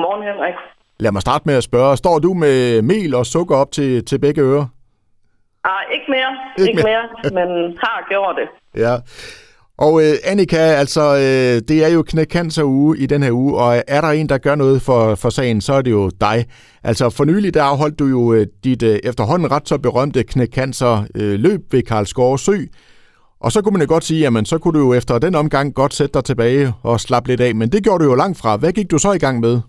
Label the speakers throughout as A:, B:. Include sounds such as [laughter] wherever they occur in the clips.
A: Godmorgen, Henrik.
B: Lad mig starte med at spørge. Står du med mel og sukker op til, til begge ører?
A: Ah, ikke mere,
B: Ikke
A: ikke, mere, men har gjort det.
B: Ja. Og øh, Annika, altså, øh, det er jo knækcancer uge i den her uge, og er der en, der gør noget for, for sagen, så er det jo dig. Altså, for nylig, der afholdt du jo øh, dit øh, efterhånden ret så berømte knækcancer øh, løb ved Karlsgård Sø. Og så kunne man jo godt sige, jamen, så kunne du jo efter den omgang godt sætte dig tilbage og slappe lidt af, men det gjorde du jo langt fra. Hvad gik du så i gang med?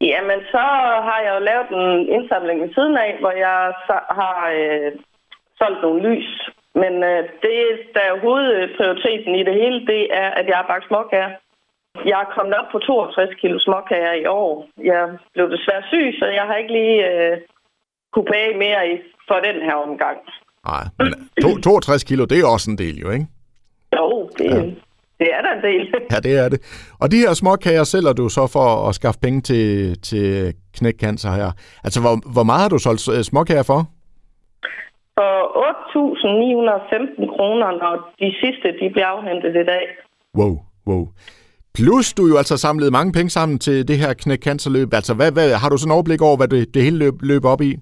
A: Jamen, så har jeg jo lavet en indsamling ved siden af, hvor jeg så har øh, solgt nogle lys. Men øh, det, der er hovedprioriteten i det hele, det er, at jeg har bagt småkager. Jeg er kommet op på 62 kilo småkager i år. Jeg blev desværre syg, så jeg har ikke lige øh, kunne bage mere i, for den her omgang.
B: Nej, men to, 62 kilo, det er også en del jo, ikke?
A: Jo, det,
B: Ja.
A: ja. Det er der en del.
B: Ja, det er det. Og de her småkager sælger du så for at skaffe penge til, til knækcancer her. Altså, hvor, hvor meget har du solgt øh, småkager for?
A: For 8.915 kroner, når de sidste de bliver afhentet i dag.
B: Wow, wow. Plus du jo altså samlet mange penge sammen til det her knækcancerløb. Altså, hvad, hvad, har du sådan en overblik over, hvad det, det hele løb, løb op i?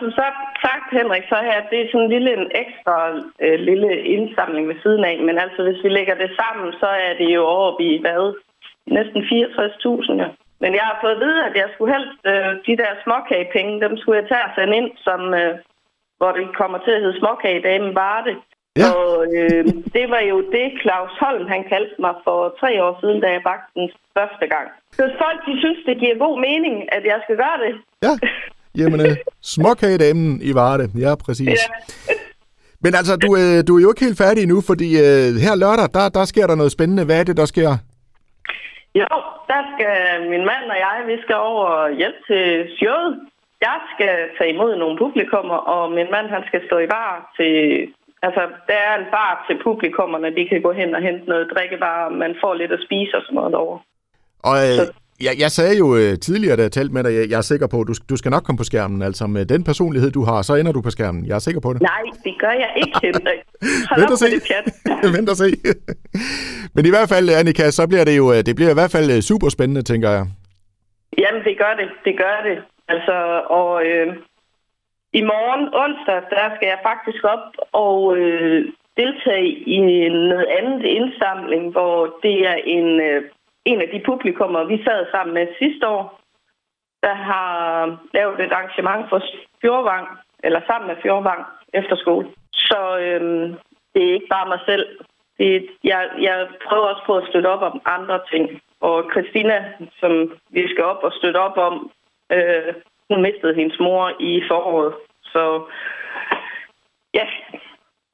A: Som sagt, sagt, Henrik, så her, det er sådan en lille en ekstra øh, lille indsamling ved siden af. Men altså, hvis vi lægger det sammen, så er det jo over i hvad? Næsten 64.000, ja. Men jeg har fået at vide, at jeg skulle helst, øh, de der småkagepenge, dem skulle jeg tage og sende ind, som, øh, hvor det kommer til at hedde småkagedamen Varde.
B: Ja.
A: Og øh, det var jo det, Claus Holm, han kaldte mig for tre år siden, da jeg bagte den første gang. Så folk, de synes, det giver god mening, at jeg skal gøre det.
B: Ja, [laughs] jamen, småkagedamen i Varde. Ja, præcis.
A: Ja.
B: Men altså, du, øh, du er jo ikke helt færdig endnu, fordi øh, her lørdag, der, der sker der noget spændende. Hvad er det, der sker?
A: Jo, der skal min mand og jeg, vi skal over og hjælpe til showet. Jeg skal tage imod nogle publikummer, og min mand han skal stå i bar til... Altså, der er en bar til publikummerne, de kan gå hen og hente noget drikkevarer, man får lidt at spise og sådan noget derovre.
B: Og øh,
A: Så-
B: jeg, jeg sagde jo øh, tidligere, da jeg talte med dig, jeg, jeg er sikker på, at du, du skal nok komme på skærmen. Altså med den personlighed, du har, så ender du på skærmen. Jeg er sikker på det.
A: Nej, det gør jeg ikke, Henrik. Hold [laughs]
B: Vent
A: op
B: se.
A: det pjat. [laughs]
B: Vent og se. [laughs] Men i hvert fald, Annika, så bliver det jo øh, det bliver i hvert fald øh, super spændende, tænker jeg.
A: Jamen, det gør det. Det gør det. Altså, og øh, i morgen, onsdag, der skal jeg faktisk op og øh, deltage i noget andet indsamling, hvor det er en, øh, en af de publikummer, vi sad sammen med sidste år, der har lavet et arrangement for Fjordvang, eller sammen med Fjordvang efter skole. Så øh, det er ikke bare mig selv. Det, jeg, jeg prøver også på at støtte op om andre ting. Og Christina, som vi skal op og støtte op om, øh, hun mistede hendes mor i foråret. Så ja,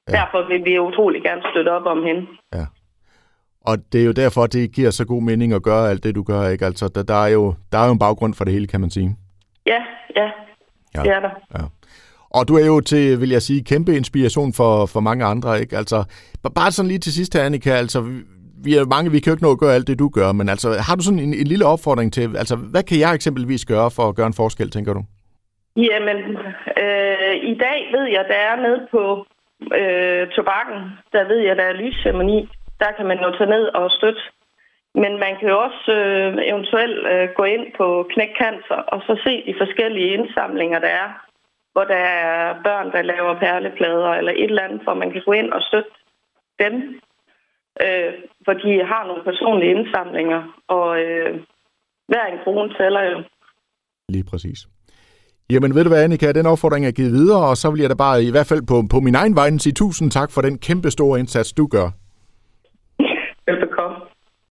A: derfor vil vi utrolig gerne støtte op om hende.
B: Ja. Og det er jo derfor, det giver så god mening at gøre alt det, du gør, ikke? Altså, der, der, er jo, der er jo en baggrund for det hele, kan man sige.
A: Ja, ja,
B: Ja.
A: det er der.
B: Ja. Og du er jo til, vil jeg sige, kæmpe inspiration for, for mange andre, ikke? Altså, bare sådan lige til sidst her, Annika, altså, vi- vi er mange, vi kan jo ikke nå at gøre alt det, du gør, men altså, har du sådan en, en lille opfordring til, altså, hvad kan jeg eksempelvis gøre for at gøre en forskel, tænker du?
A: Jamen, øh, i dag ved jeg, der er nede på øh, tobakken, der ved jeg, der er lysceremoni. Der kan man jo tage ned og støtte. Men man kan jo også øh, eventuelt øh, gå ind på Knæk Cancer og så se de forskellige indsamlinger, der er. Hvor der er børn, der laver perleplader eller et eller andet, hvor man kan gå ind og støtte dem. Øh, for de har nogle personlige indsamlinger, og øh, hver en krone tæller jo.
B: Lige præcis. Jamen ved du hvad, Annika, den opfordring er givet videre, og så vil jeg da bare i hvert fald på, på min egen vej sige tusind tak for den kæmpe store indsats, du gør.
A: difficult.